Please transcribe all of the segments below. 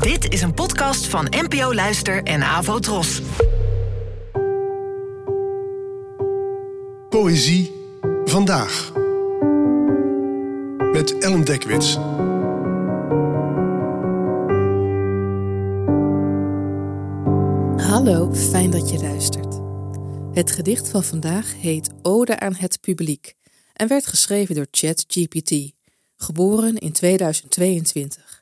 Dit is een podcast van NPO Luister en Avo Tros. Poëzie vandaag. Met Ellen Dekwits. Hallo, fijn dat je luistert. Het gedicht van vandaag heet Ode aan het publiek en werd geschreven door ChatGPT, geboren in 2022,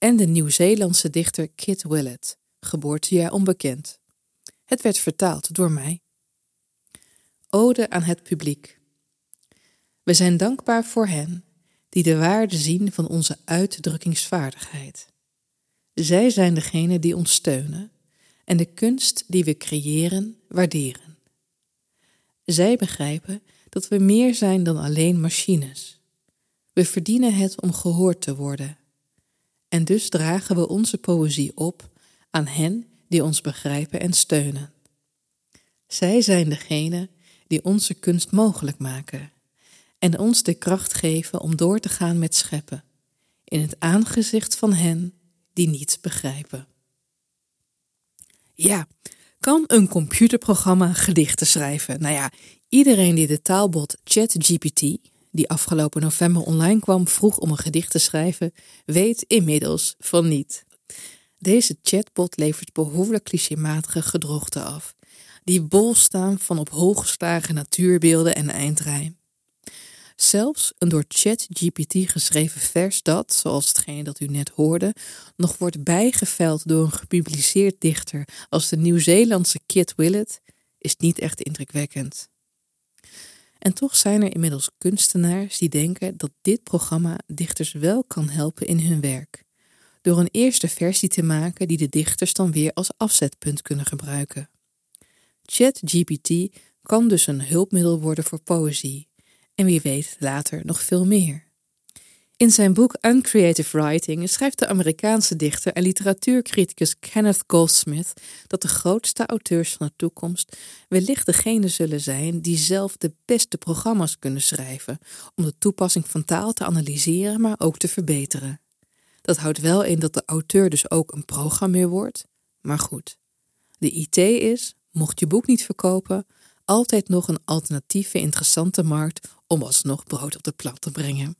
en de Nieuw-Zeelandse dichter Kit Willett, geboortejaar onbekend. Het werd vertaald door mij. Ode aan het publiek. We zijn dankbaar voor hen die de waarde zien van onze uitdrukkingsvaardigheid. Zij zijn degenen die ons steunen en de kunst die we creëren waarderen. Zij begrijpen dat we meer zijn dan alleen machines. We verdienen het om gehoord te worden. En dus dragen we onze poëzie op aan hen die ons begrijpen en steunen. Zij zijn degenen die onze kunst mogelijk maken en ons de kracht geven om door te gaan met scheppen, in het aangezicht van hen die niets begrijpen. Ja, kan een computerprogramma gedichten schrijven? Nou ja, iedereen die de taalbot ChatGPT, die afgelopen november online kwam, vroeg om een gedicht te schrijven, weet inmiddels van niet. Deze chatbot levert behoorlijk clichématige gedrochten af, die bol staan van op hooggeslagen natuurbeelden en eindrijm. Zelfs een door ChatGPT geschreven vers dat, zoals hetgeen dat u net hoorde, nog wordt bijgeveld door een gepubliceerd dichter als de Nieuw-Zeelandse Kit Willett, is niet echt indrukwekkend. En toch zijn er inmiddels kunstenaars die denken dat dit programma dichters wel kan helpen in hun werk, door een eerste versie te maken die de dichters dan weer als afzetpunt kunnen gebruiken. ChatGPT kan dus een hulpmiddel worden voor poëzie en wie weet later nog veel meer. In zijn boek Uncreative Writing schrijft de Amerikaanse dichter en literatuurcriticus Kenneth Goldsmith dat de grootste auteurs van de toekomst wellicht degene zullen zijn die zelf de beste programma's kunnen schrijven om de toepassing van taal te analyseren, maar ook te verbeteren. Dat houdt wel in dat de auteur dus ook een programmeur wordt, maar goed. De IT is, mocht je boek niet verkopen, altijd nog een alternatieve interessante markt om alsnog brood op de plat te brengen.